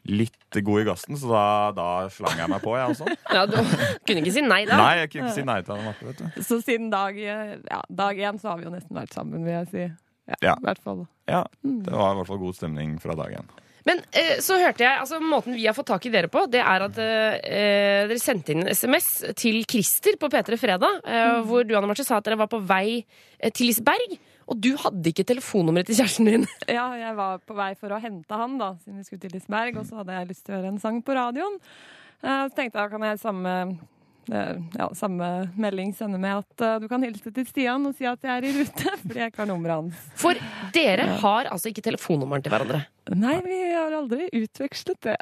litt god i gassen, så da, da slang jeg meg på, jeg også. Ja, du kunne ikke si nei da. Nei, jeg kunne ikke si nei til Anne Marte, vet du. Så siden dag, ja, dag én så har vi jo nesten vært sammen, vil jeg si. Ja, Ja. I hvert fall. Ja, det var i hvert fall god stemning fra dag én. Men eh, så hørte jeg, altså måten vi har fått tak i dere på, det er at eh, dere sendte inn en SMS til Christer på P3 Fredag, eh, hvor du Anne Marte, sa at dere var på vei eh, til Liseberg. Og du hadde ikke telefonnummeret til kjæresten din. <laughs> Ja, jeg var på vei for å hente han, da, siden vi skulle til Liseberg, og så hadde jeg lyst til å høre en sang på radioen. Eh, Så tenkte jeg, kan jeg samme, ja, samme melding sende med at eh, du kan hilse til Stian og si at jeg er i rute, <laughs> fordi jeg ikke har nummeret hans. For dere har altså ikke telefonnummeren til hverandre. Nei, vi har aldri utvekslet det.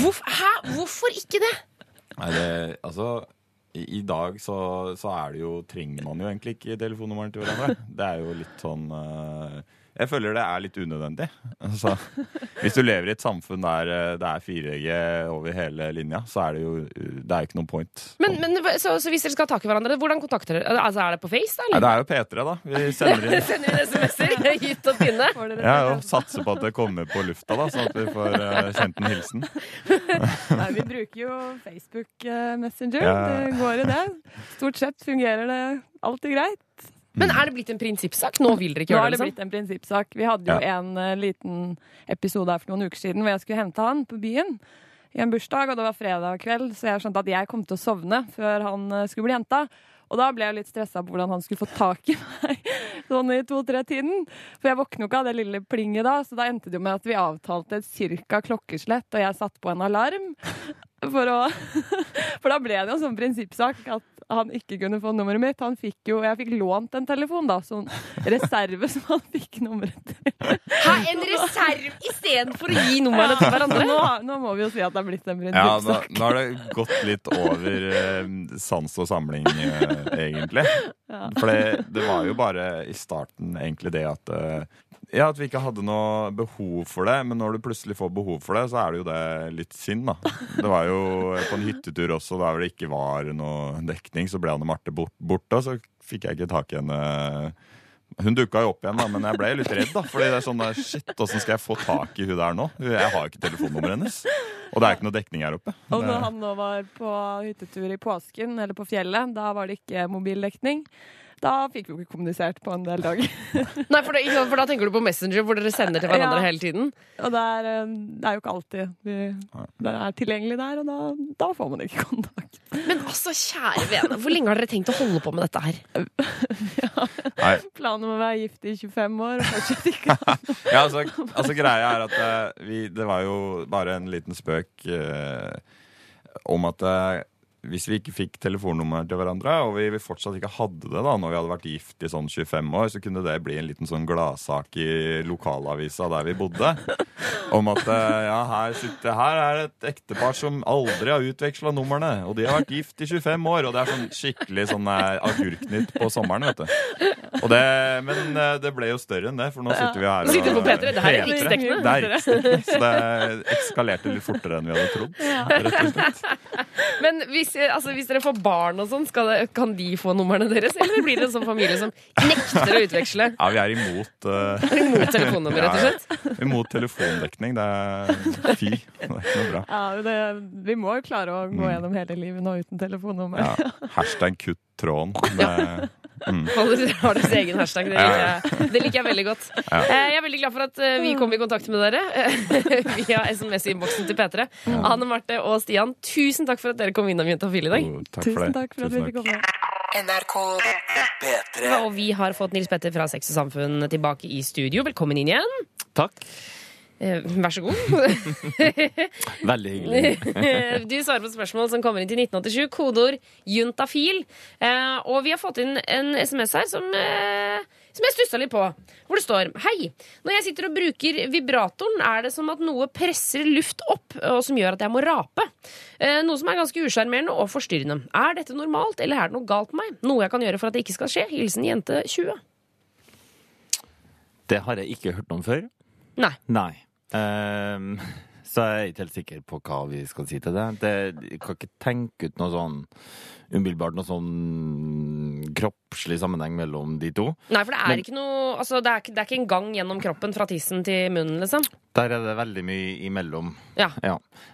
Hvorf, hæ? Hvorfor ikke det? Nei, det, altså i, I dag så, så er det jo Trenger man jo egentlig ikke telefonnummeren til hverandre. Det er jo litt sånn eh, Jeg føler det er litt unødvendig. Altså, hvis du lever i et samfunn der eh, det er 4G over hele linja, så er det jo Det er ikke noe point. Men, men så, så hvis dere skal ha tak i hverandre, hvordan kontakter dere? Altså, Er det på Face, da? Nei, det er jo P3, da. Vi sender inn <laughs> Sender inn SMS-er? Hytt og pinne? ja, og satser på at det kommer på lufta, da, sånn at vi får uh, kjent en hilsen. <laughs> Nei, vi bruker jo Facebook eh, Messenger. Ja. Det går i det. Stort sett fungerer det alltid greit. Men er det blitt en prinsippsak? Nå vil dere ikke gjøre det? Nå er det Liksom? blitt en prinsippsak. Vi hadde jo Ja. en uh, liten episode her for noen uker siden hvor jeg skulle hente han på byen i en bursdag, og det var fredag kveld, så jeg skjønte at jeg kom til å sovne før han uh, skulle bli henta. Og da ble jeg litt stressa på hvordan han skulle få tak i <laughs> meg sånn i to-tre-tiden. For jeg våkner jo ikke av det lille plinget da, så da endte det jo med at vi avtalte et cirka klokkeslett, og jeg satte på en alarm. For, å, <laughs> for da ble det jo en sånn prinsippsak at han ikke kunne få nummeret mitt. Han fikk jo, Jeg fikk lånt en telefon, da, sånn reserve <laughs> som han fikk nummeret til. Hæ, en reserve istedenfor å gi nummeret til hverandre? Nå, nå må vi jo si at det er blitt en prinsippsak. Ja, nå, nå har det gått litt over eh, sans og samling, eh, egentlig. For det, det var jo bare i starten egentlig det at eh, Ja, at vi ikke hadde noe behov for det, men når du plutselig får behov for det, så er det jo det litt synd, da. Det var jo på en hyttetur også, der det ikke var noe dekning, så ble Anne Marte bort- borte, og så fikk jeg ikke tak i henne. Hun dukka jo opp igjen, da, men jeg ble litt redd. da Fordi det er sånn Shit, åssen skal jeg få tak i hun der nå? Jeg har jo ikke telefonnummeret hennes. Og det er ikke noe dekning her oppe. Og når han nå var på hyttetur i påsken, eller på fjellet, da var det ikke mobildekning. Da fikk vi jo ikke kommunisert på en del dager. <laughs> Nei, for, det, for da tenker du på Messenger, hvor dere sender til hverandre Ja. hele tiden. Og det er, eh, det er jo ikke alltid vi, det er tilgjengelig der, og da, da får man ikke kontakt. Men altså, kjære vene, hvor lenge har dere tenkt å holde på med dette her? <laughs> ja. Planen om å være gift i 25 år og fortsatt ikke <laughs> Ja, altså, altså greia er at eh, vi, det var jo bare en liten spøk eh, om at eh, hvis vi ikke fikk telefonnummer til hverandre, og vi, fortsatt ikke hadde det da når vi hadde vært gift i sånn 25 år, så kunne det bli en liten sånn gladsak i lokalavisa der vi bodde. <laughs> Om at eh, ja, her, sitter, her er et ektepar som aldri har utveksla numrene, og de har vært gift i 25 år. Og det er sånn skikkelig sånn eh, agurknytt på sommeren, vet du. Og det, men eh, det ble jo større enn det, for nå sitter vi her og sitter på og- P3. Det her er P3. Det er riksdekkende. Så det eskalerte litt fortere enn vi hadde trodd. Rett og slett. <laughs> Men hvis, altså, hvis dere får barn og sånn, kan de få numrene deres? Eller blir det en sånn familie som nekter å utveksle? Ja, vi er imot uh, <laughs> Imot telefonnummer, rett og slett? Imot telefondekning. Det er fy. Det er ikke noe bra. Ja, det, Vi må jo klare å gå gjennom hele livet nå uten telefonnummer. Ja. Hashtag kutt tråden. <laughs> Det, mm. <laughs> Har deres egen hashtag. Det liker jeg, det liker jeg veldig godt. Ja. Eh, Jeg er veldig glad for at eh, vi kom i kontakt med dere eh, <laughs> via SMS-innboksen til P3. Anne Marte og Stian, tusen takk for at dere kom innom Juntafil i dag. Oh, takk Tusen takk for at vi fikk komme. NRK P3. Og vi har fått Nils Petter fra Sex og Samfunn tilbake i studio. Velkommen inn igjen. Takk. Eh, Vær så god. <laughs> Veldig hyggelig. <laughs> Du svarer på spørsmål som kommer inn til 1987. Kodeord juntafil. Eh, og vi har fått inn en SMS her som, eh, som jeg stussa litt på. Hvor det står Hei. Når jeg sitter og bruker vibratoren, er det som at noe presser luft opp, og som gjør at jeg må rape. Eh, noe som er ganske usjarmerende og forstyrrende. Er dette normalt, eller er det noe galt med meg? Noe jeg kan gjøre for at det ikke skal skje? Hilsen jente 20. Det har jeg ikke hørt om før. Nei. Nei. Ehm, <laughs> så jeg er ikke helt sikker på hva vi skal si til det. det jeg kan ikke tenke ut noe sånn umiddelbart noe sånn kroppslig sammenheng mellom de to. Nei, for det er Men- ikke noe Altså, det er, det er ikke en gang gjennom kroppen fra tissen til munnen, liksom. Der er det veldig mye imellom. Ja.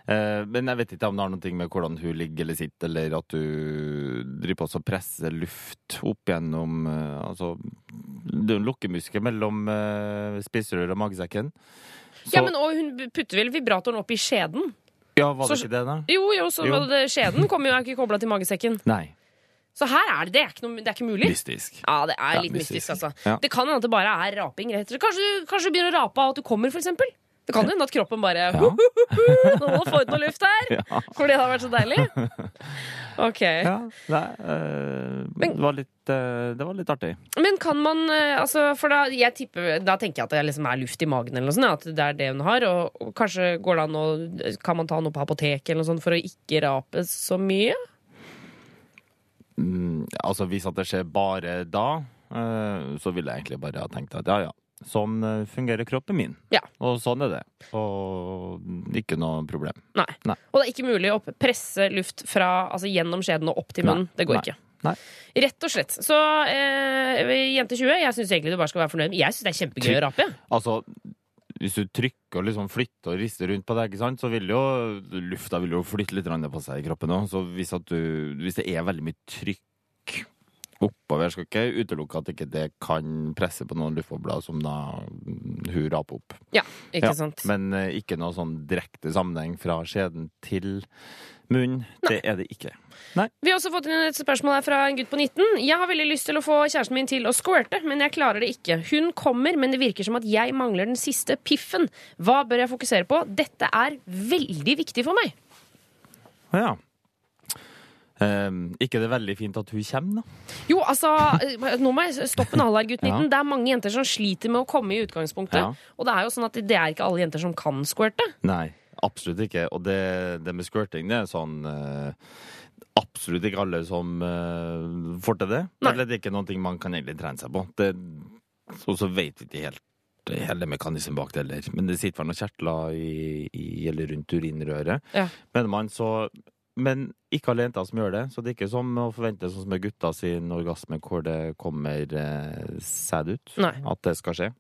Eh, men jeg vet ikke om det har noe med hvordan hun ligger eller sitter, eller at du driver på og presser luft opp gjennom eh, Altså, det er en lukkemuskel mellom eh, spiserøret og magesekken. Ja, men og hun putter vel vibratoren opp i skjeden? Ja, var det Så- ikke det, da? Jo, jo, så Jo. det- skjeden kommer jo ikke kobla til magesekken. Nei. Så her er det det. er ikke, noe, det er ikke mulig. Mystisk. Ja, det er Ja, litt mystisk, mystisk. altså. Ja. Det kan hende at det bare er raping. Kanskje, kanskje du begynner å rape av at du kommer, for eksempel. Det kan hende at kroppen bare Ja. Nå må få ut noe luft her! <laughs> Ja. Fordi det har vært så deilig. <laughs> Ok. Ja, nei, eh, det, var litt, øh, det var litt artig. Men kan man eh, altså, For da, jeg tipper, da tenker jeg at det liksom er luft i magen, eller noe sånt. At det er det hun har. Og, og kanskje går det an å Kan man ta noe på apoteket eller noe sånt for å ikke rape så mye? Mm, altså Hvis at det skjer bare da, øh, så ville jeg egentlig bare ha tenkt at ja, ja. Sånn eh, fungerer kroppen min. Ja. Og sånn er det. Og ikke noe problem. Nei. Nei. Og det er ikke mulig å presse luft fra, altså gjennom skjeden og opp til munnen. Nei. Det går ikke. Nei. Rett og slett. Så eh, jente 20, jeg syns egentlig du bare skal være fornøyd. Jeg syns det er kjempegøy å rape. Altså, hvis du trykker og liksom flytter og rister rundt på det, så vil jo lufta vil jo flytte litt på seg i kroppen òg. Så hvis, du, hvis det er veldig mye trykk oppover, skal ikke utelukke at ikke det kan presse på noen luftbobler som da hun raper opp. Ja, ikke Ja, sant. Men eh, ikke noe sånn direkte sammenheng fra skjeden til munnen. Det er det ikke. Vi har også fått inn et spørsmål her fra en gutt på 19. Jeg har veldig lyst til å få kjæresten min til å squirte, men jeg klarer det ikke. Hun kommer, men det virker som at jeg mangler den siste piffen. Hva bør jeg fokusere på? Dette er veldig viktig for meg. Ja. Um, ikke det veldig fint at hun kommer, da? Jo, altså, eh, nå må jeg stoppe en hal gutt 19. Ja. Det er mange jenter som sliter med å komme i utgangspunktet. Ja. Og det er jo sånn at det er ikke alle jenter som kan squirte. Nei, absolutt ikke. Og det, det med squirting, det er sånn eh, Absolutt ikke alle som uh, får til det. Nei. Eller det er ikke noe man kan egentlig trene seg på. Det, og så vet vi ikke helt hele mekanismen bak det heller. Men det sitter vel noen kjertler i, i, eller rundt urinrøret. Ja. Men man så men ikke alle jenter som gjør det, så det er ikke som å forvente sånn som med gutta sin orgasme, hvor det kommer eh, sæd ut. Nei. At det skal skje.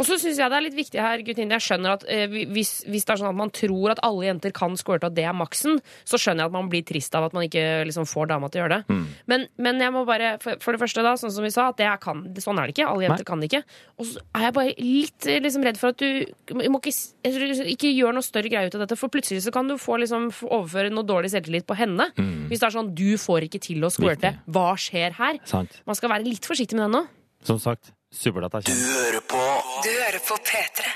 Og så syns jeg det er litt viktig her, Guttine. Jeg skjønner at eh, hvis, hvis det er sånn at man tror at alle jenter kan squirte, og det er maksen, så skjønner jeg at man blir trist av at man ikke liksom, får dama til å gjøre det. Mm. Men, men jeg må bare, for, for det første, da, sånn som vi sa, at det kan, sånn er det ikke. Alle jenter Nei. kan det ikke. Og så er jeg bare litt eh, liksom, redd for at du må ikke, ikke gjør noe større greie ut av dette, for plutselig så kan du få liksom, overføre noe dårlig selvtillit på henne. Hvis det er sånn du får ikke til å squirte, hva skjer her? Sant? Man skal være litt forsiktig med den nå. Som sagt, supert Du hører på Du hører på P3.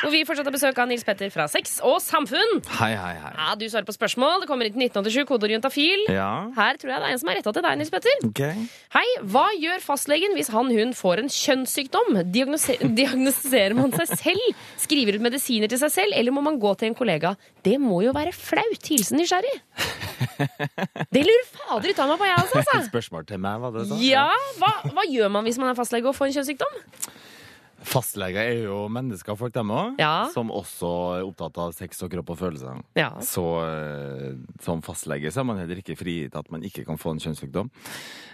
Hvor vi fortsatt har besøk av Nils Petter fra Sex og Samfunn. Hei, hei, hei. Ja, Du svarer på spørsmål. Det kommer inn til 1987, kodeord juntafil. Ja, Her tror jeg det er en som er retta til deg, Nils Petter. Okay. Hei, hva gjør fastlegen hvis han hun får en kjønnssykdom? Diagnose <laughs> diagnostiserer man seg selv? Skriver ut medisiner til seg selv, eller må man gå til en kollega? Det må jo være flaut. Hilsen nysgjerrig. <laughs> Det lurer fader ut av meg på, jeg også, altså. spørsmål til meg, var det så? Ja, hva, hva gjør man hvis man er fastlege og får en kjønnssykdom? Fastleger er jo mennesker, folk dem òg. Ja. Som også er opptatt av sex og kropp og følelser. Ja. Så eh, som fastlege så er man heller ikke frigitt at man ikke kan få en kjønnssykdom.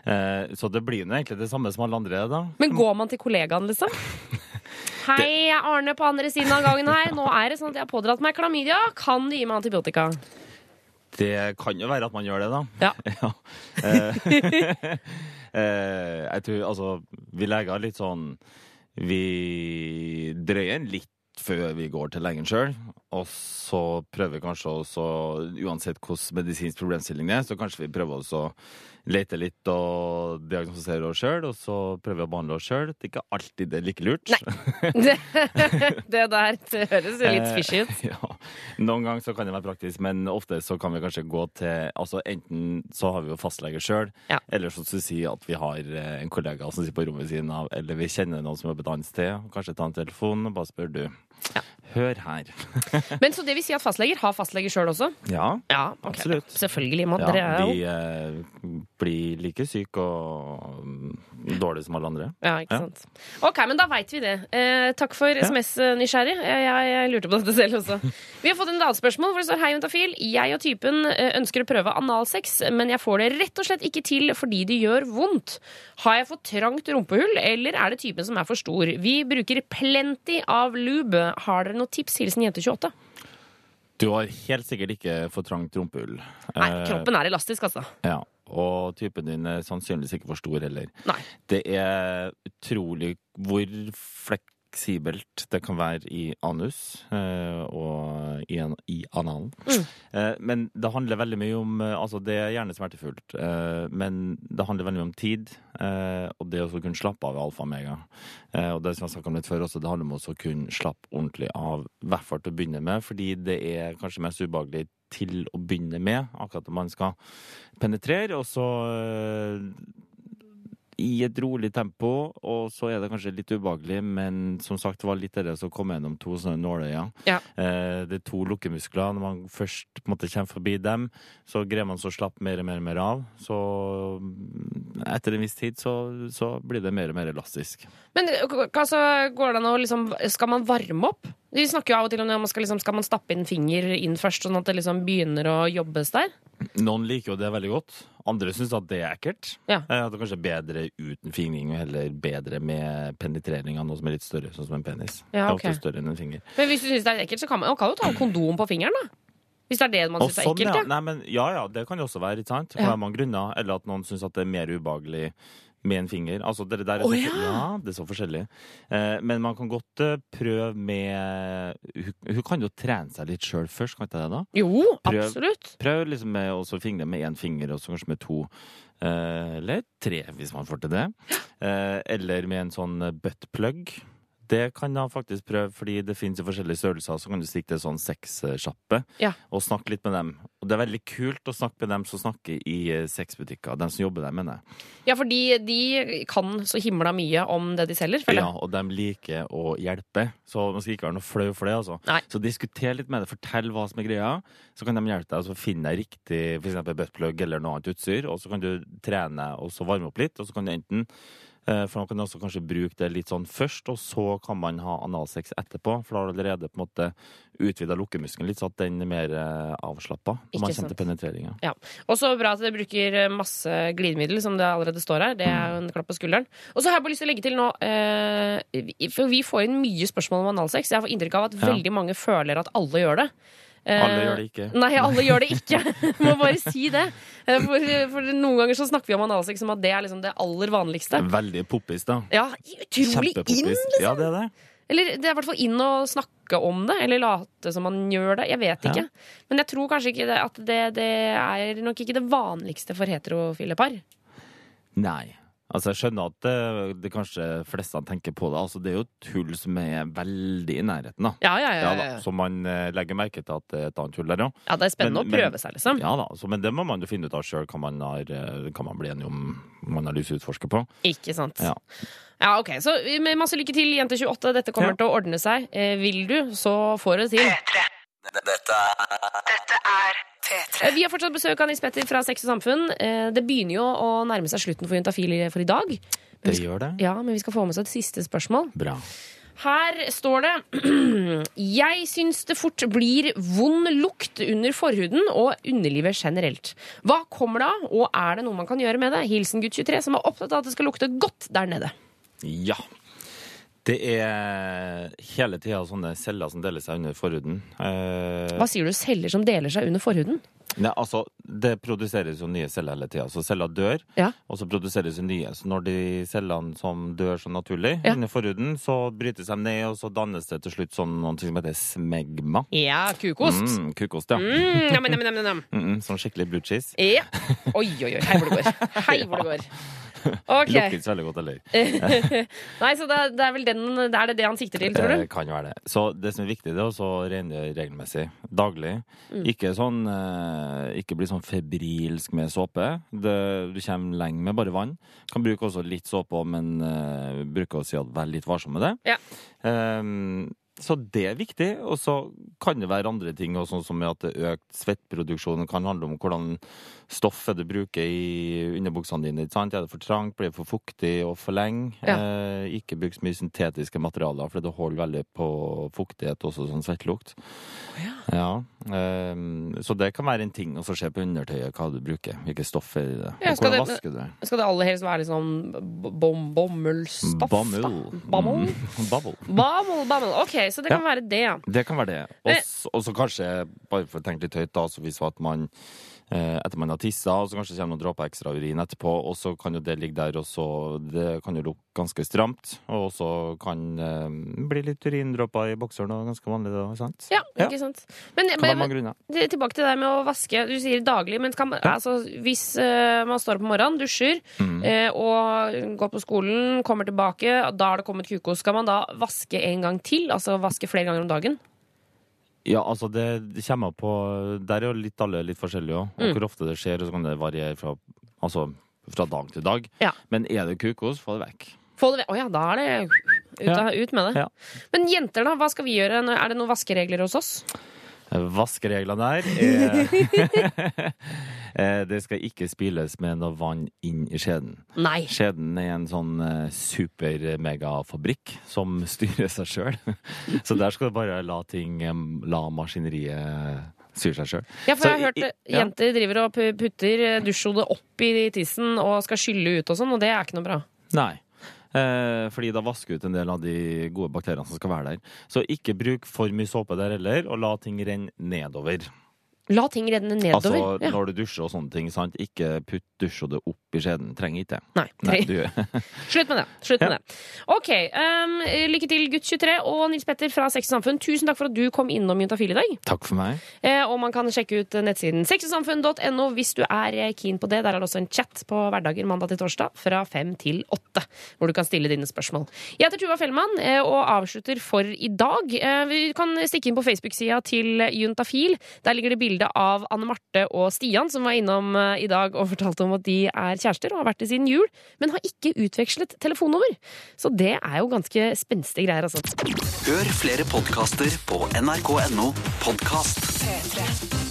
Eh, så det blir jo egentlig det samme som alle andre, da. Men går man til kollegaen, liksom? <laughs> Hei, jeg er Arne på andre siden av gangen her. Nå er det sånn at jeg har pådratt meg klamydia. Kan du gi meg antibiotika? Det kan jo være at man gjør det, da. Ja. <laughs> Eh, <laughs> eh, jeg tror altså Vi leger er litt sånn Vi drøyer litt før vi går til legen sjøl. Og så prøver vi kanskje også, uansett hvilken medisinsk problemstilling det er, så kanskje vi prøver også å lete litt og diagnostisere oss sjøl, og så prøver vi å behandle oss sjøl. Det er ikke alltid det er like lurt. Det, <laughs> det der det høres jo litt fishy ut. <laughs> ja. Noen ganger så kan det være praktisk, men ofte så kan vi kanskje gå til Altså enten så har vi jo fastlege sjøl, Ja. eller så skal vi si at vi har eh, en kollega som sitter på rommet ved siden av, eller vi kjenner noen som er på et annet sted. Kanskje ta en telefon og bare spør du. Hør her. <laughs> Men så det vil si at fastleger har fastleger sjøl også? Ja, Ja, okay. Absolutt. Selvfølgelig. må ja dere er vi eh, blir like syke og mm, dårlige som alle andre. Ja, ikke Ja. sant. Ok, men da veit vi det. Eh, takk for SMS-nysgjerrig. Jeg, jeg, jeg lurte på dette selv også. <laughs> Vi har fått en annet spørsmål hvor det står Hei, Juntafil. Jeg og typen eh, ønsker å prøve analsex, men jeg får det rett og slett ikke til fordi det gjør vondt. Har jeg fått trangt rumpehull, eller er det typen som er for stor? Vi bruker plenty av lube. Har dere noen tips? Hilsen jente28. Du har helt sikkert ikke for trangt rumpehull. Nei, kroppen er elastisk, altså. Ja, og typen din er sannsynligvis ikke for stor heller. Nei. Det er utrolig hvor fleksibelt det kan være i anus eh, og i, en, i analen. Mm. Eh, men det handler veldig mye om eh, Altså, det er gjerne smertefullt, eh, men det handler veldig mye om tid. eh, og det å kunne slappe av er alfa og mega. Eh, og det som jeg snakka om litt før også, det handler om å kunne slappe ordentlig av, i hvert fall til å begynne med, fordi det er kanskje mest ubehagelig til å begynne med, akkurat når man skal penetrere, og så i et rolig tempo, og så er det kanskje litt ubehagelig, men som sagt, det var litt det som kom gjennom to sånne nåløyer. Ja. Eh, det er to lukkemuskler. Når man først måte kommer forbi dem, så greier man så å slappe mer og mer og mer av. Så mm, etter en viss tid så, så blir det mer og mer elastisk. Men altså, går det an å liksom Skal man varme opp? Vi snakker jo av og til om det, man skal, liksom, skal man stappe inn finger inn først, sånn at det liksom begynner å jobbes der. Noen liker jo det veldig godt. Andre syns at det er ekkelt. Ja. Eh, At det kanskje er bedre uten fingring, og heller bedre med penetrering av noe som er litt større, sånn som en penis. Ja, Det er ofte større enn en finger. Men hvis du syns det er ekkelt, så kan man, man kan jo ta kondom på fingeren, da. Hvis det er det man syns sånn, er ekkelt. ja. Ja. Nei, men, ja, ja, det kan jo også være, ikke sant? Det kan være mange grunner. Eller at noen syns at det er mer ubehagelig med en finger. Altså, det der er så, ja. ja, det er så forskjellig. Eh, men man kan godt uh, prøve med hun, hun kan jo trene seg litt sjøl først, kan ikke det? da? Jo, Prøv. absolutt. Prøv liksom med å så fingre med én finger, og så kanskje med to. Eh, eller tre, hvis man får til det. Eh, eller med en sånn buttplug. Det kan man faktisk prøve, fordi det finnes i forskjellige størrelser. Så kan du stikke til sånn sexsjappe Ja. og snakke litt med dem. Og det er veldig kult å snakke med dem som snakker i eh, sexbutikker. De som jobber der, mener jeg. Ja, fordi de kan så himla mye om det de selger, føler Ja, og de liker å hjelpe. Så man skal ikke være noe flau for det. altså. Nei. Så diskuter litt med det. Fortell hva som er greia. Så kan de hjelpe deg å finne deg riktig for eksempel buttplug eller noe annet utstyr. Og så kan du trene og så varme opp litt. Og så kan du enten For man kan også kanskje bruke det litt sånn først, og så kan man ha analsex etterpå. For da har du allerede på en måte utvida lukkemuskelen litt, så at den er mer avslappa når man kommer til penetreringa. Ja. Og så bra at dere bruker masse glidemiddel, som det allerede står her. Det er jo en klapp på skulderen. Og så har jeg bare lyst til å legge til nå eh, For vi får inn mye spørsmål om analsex. Jeg får inntrykk av at veldig mange føler at alle gjør det. Eh, Alle gjør det ikke. Nei, alle gjør det ikke. <laughs> Må bare si det. Eh, For, for noen ganger så snakker vi om analsex som at det er liksom det aller vanligste. Veldig poppis, da. Ja, utrolig inn, liksom. Ja, det er det. Eller det er i hvert fall inn å snakke om det, eller late som man gjør det. Jeg vet Ja. ikke. Men jeg tror kanskje ikke det, at det, det er nok ikke det vanligste for heterofile par. Nei. Altså, jeg skjønner at det, det kanskje fleste tenker på det. Altså, det er jo et hull som er veldig i nærheten, da. Ja, ja, ja. ja, ja. Så man eh, legger merke til at det er et annet hull der, ja. ja det er spennende Men- å prøve seg, liksom. Ja da, så, men det må man jo finne ut av sjøl, kan, man eh, kan man bli enig om man har lyst til å utforske på. Ikke sant. Ja. Ja, ok. Så masse lykke til, Jente28. Dette kommer Ja. til å ordne seg. Eh, vil du, så får du det til. Eh, Vi har fortsatt besøk av Nils Petter fra Sex og Samfunn. Eh, Det begynner jo å nærme seg slutten for Juntafil for i dag. Men Det gjør det. ja, men vi skal få med oss et siste spørsmål. Bra. Her står det <clears throat> Jeg syns det fort blir vond lukt under forhuden og underlivet generelt. Hva kommer det av, og er det noe man kan gjøre med det? Hilsen gutt 23, som er opptatt av at det skal lukte godt der nede. Ja. Det er hele tida sånne celler som deler seg under forhuden. Eh, Hva sier du, celler som deler seg under forhuden? Nei, altså, Det produseres jo nye celler hele tida. Så celler dør, Ja. og så produseres jo nye. Så når de cellene som dør så naturlig Ja. under forhuden, så brytes de ned, og så dannes det til slutt sånn noe som heter smegma. Ja, kukost. Mm, kukost, ja. Mm, nam, nam, nam, nam, nam. Mm, mm, sånn skikkelig blue cheese. Ja. Oi, oi, oi. Hei hvor det går. <laughs> Hei hvor det går. Ok. Lukter ikke så veldig godt heller. <laughs> Nei, så det, det er vel den det Er det det han sikter til, tror Det du? kan være det. Så det som er viktig, det er å rengjøre regelmessig. Daglig. Mm. Ikke sånn eh, Ikke bli sånn febrilsk med såpe. Det, du kommer lenge med bare vann. Kan bruke også litt såpe òg, men uh, bruker å si at vær litt varsom med det. Ja. Um, så det er viktig. Og så kan det være andre ting, sånn som at det økt svettproduksjon Det kan handle om hvordan stoffet du bruker i underbuksene dine. Er det for trangt, blir det for fuktig og for lenge? Ja. Eh, ikke bruk så mye syntetiske materialer, for det holder veldig på fuktighet, også sånn svettlukt. Ja. ehm, så det kan være en ting å se på undertøyet hva du bruker, hvilke stoffer i det. Ja, skal det-? Skal det aller helst være sånn bom, bomullsstoff? Bomull? Mm, Bomull. Bomull, bomull. Ok, så det kan være det, ja. Det kan være det. Eh. Og så kanskje, bare for å tenke litt høyt, da, så hvis at man eh, etter man har tissa, og så kanskje kommer noen dråper ekstra urin etterpå, og så kan jo det ligge der, og så Det kan jo lukte ganske stramt, og så kan eh, bli litt urindråper i bokseren, og ganske vanlig, da, sant? Ja, ikke sant. Men, men, det- tilbake til det med å vaske. Du sier daglig, men kan, ja. altså, hvis uh, man står opp om morgenen, dusjer Mm. eh, og går på skolen, kommer tilbake, da har det kommet kukos, skal man da vaske en gang til? Altså vaske flere ganger om dagen? Ja, altså det, det kommer på Der er jo litt alle litt forskjellige òg. Og Mm. hvor ofte det skjer, og så kan det variere fra, altså, fra dag til dag. Ja. Men er det kukos, få det vekk. Få det ved- Å ja, da er det ut, Ja. ut med det. Ja. Men jenter, da? Hva skal vi gjøre? Er det noen vaskeregler hos oss? Vaskereglene der er <laughs> Eh, Det skal ikke spyles med noe vann inn i skjeden. Nei. Skjeden er en sånn eh, super-megafabrikk som styrer seg sjøl. <laughs> Så der skal du bare la ting eh, La maskineriet syr seg sjøl. Ja, for jeg har hørt ja. jenter driver og putter eh, dusjhodet opp i tissen og skal skylle ut og sånn, og det er ikke noe bra. Nei. Eh, fordi da vasker ut en del av de gode bakteriene som skal være der. Så ikke bruk for mye såpe der heller, og la ting renne nedover. La ting renne nedover. Altså ja. når du dusjer og sånne ting, sant? ikke putt dusjhodet opp i skjeden. Trenger ikke det. Nei. Nei, du, Slutt med det. Slutt med Ja. det. OK. Um, lykke til, gutt 23 og Nils Petter fra Sex og Samfunn. Tusen takk for at du kom innom Juntafil i dag. takk for meg. Eh, og man kan sjekke ut nettsiden sexogsamfunn.no hvis du er eh, keen på det. Der er det også en chat på hverdager mandag til torsdag fra fem til åtte, hvor du kan stille dine spørsmål. Jeg heter Tuva Fellmann eh, og avslutter for i dag. Eh, vi kan stikke inn på Facebook-sida til Juntafil. Der ligger det bilde av Anne Marte og Stian, som var innom eh, i dag og fortalte om at de er kjærester og har vært det siden jul, men har ikke utvekslet telefonnummer. Så det er jo ganske spenstige greier, altså. Hør flere podkaster på nrk.no podkast. P3.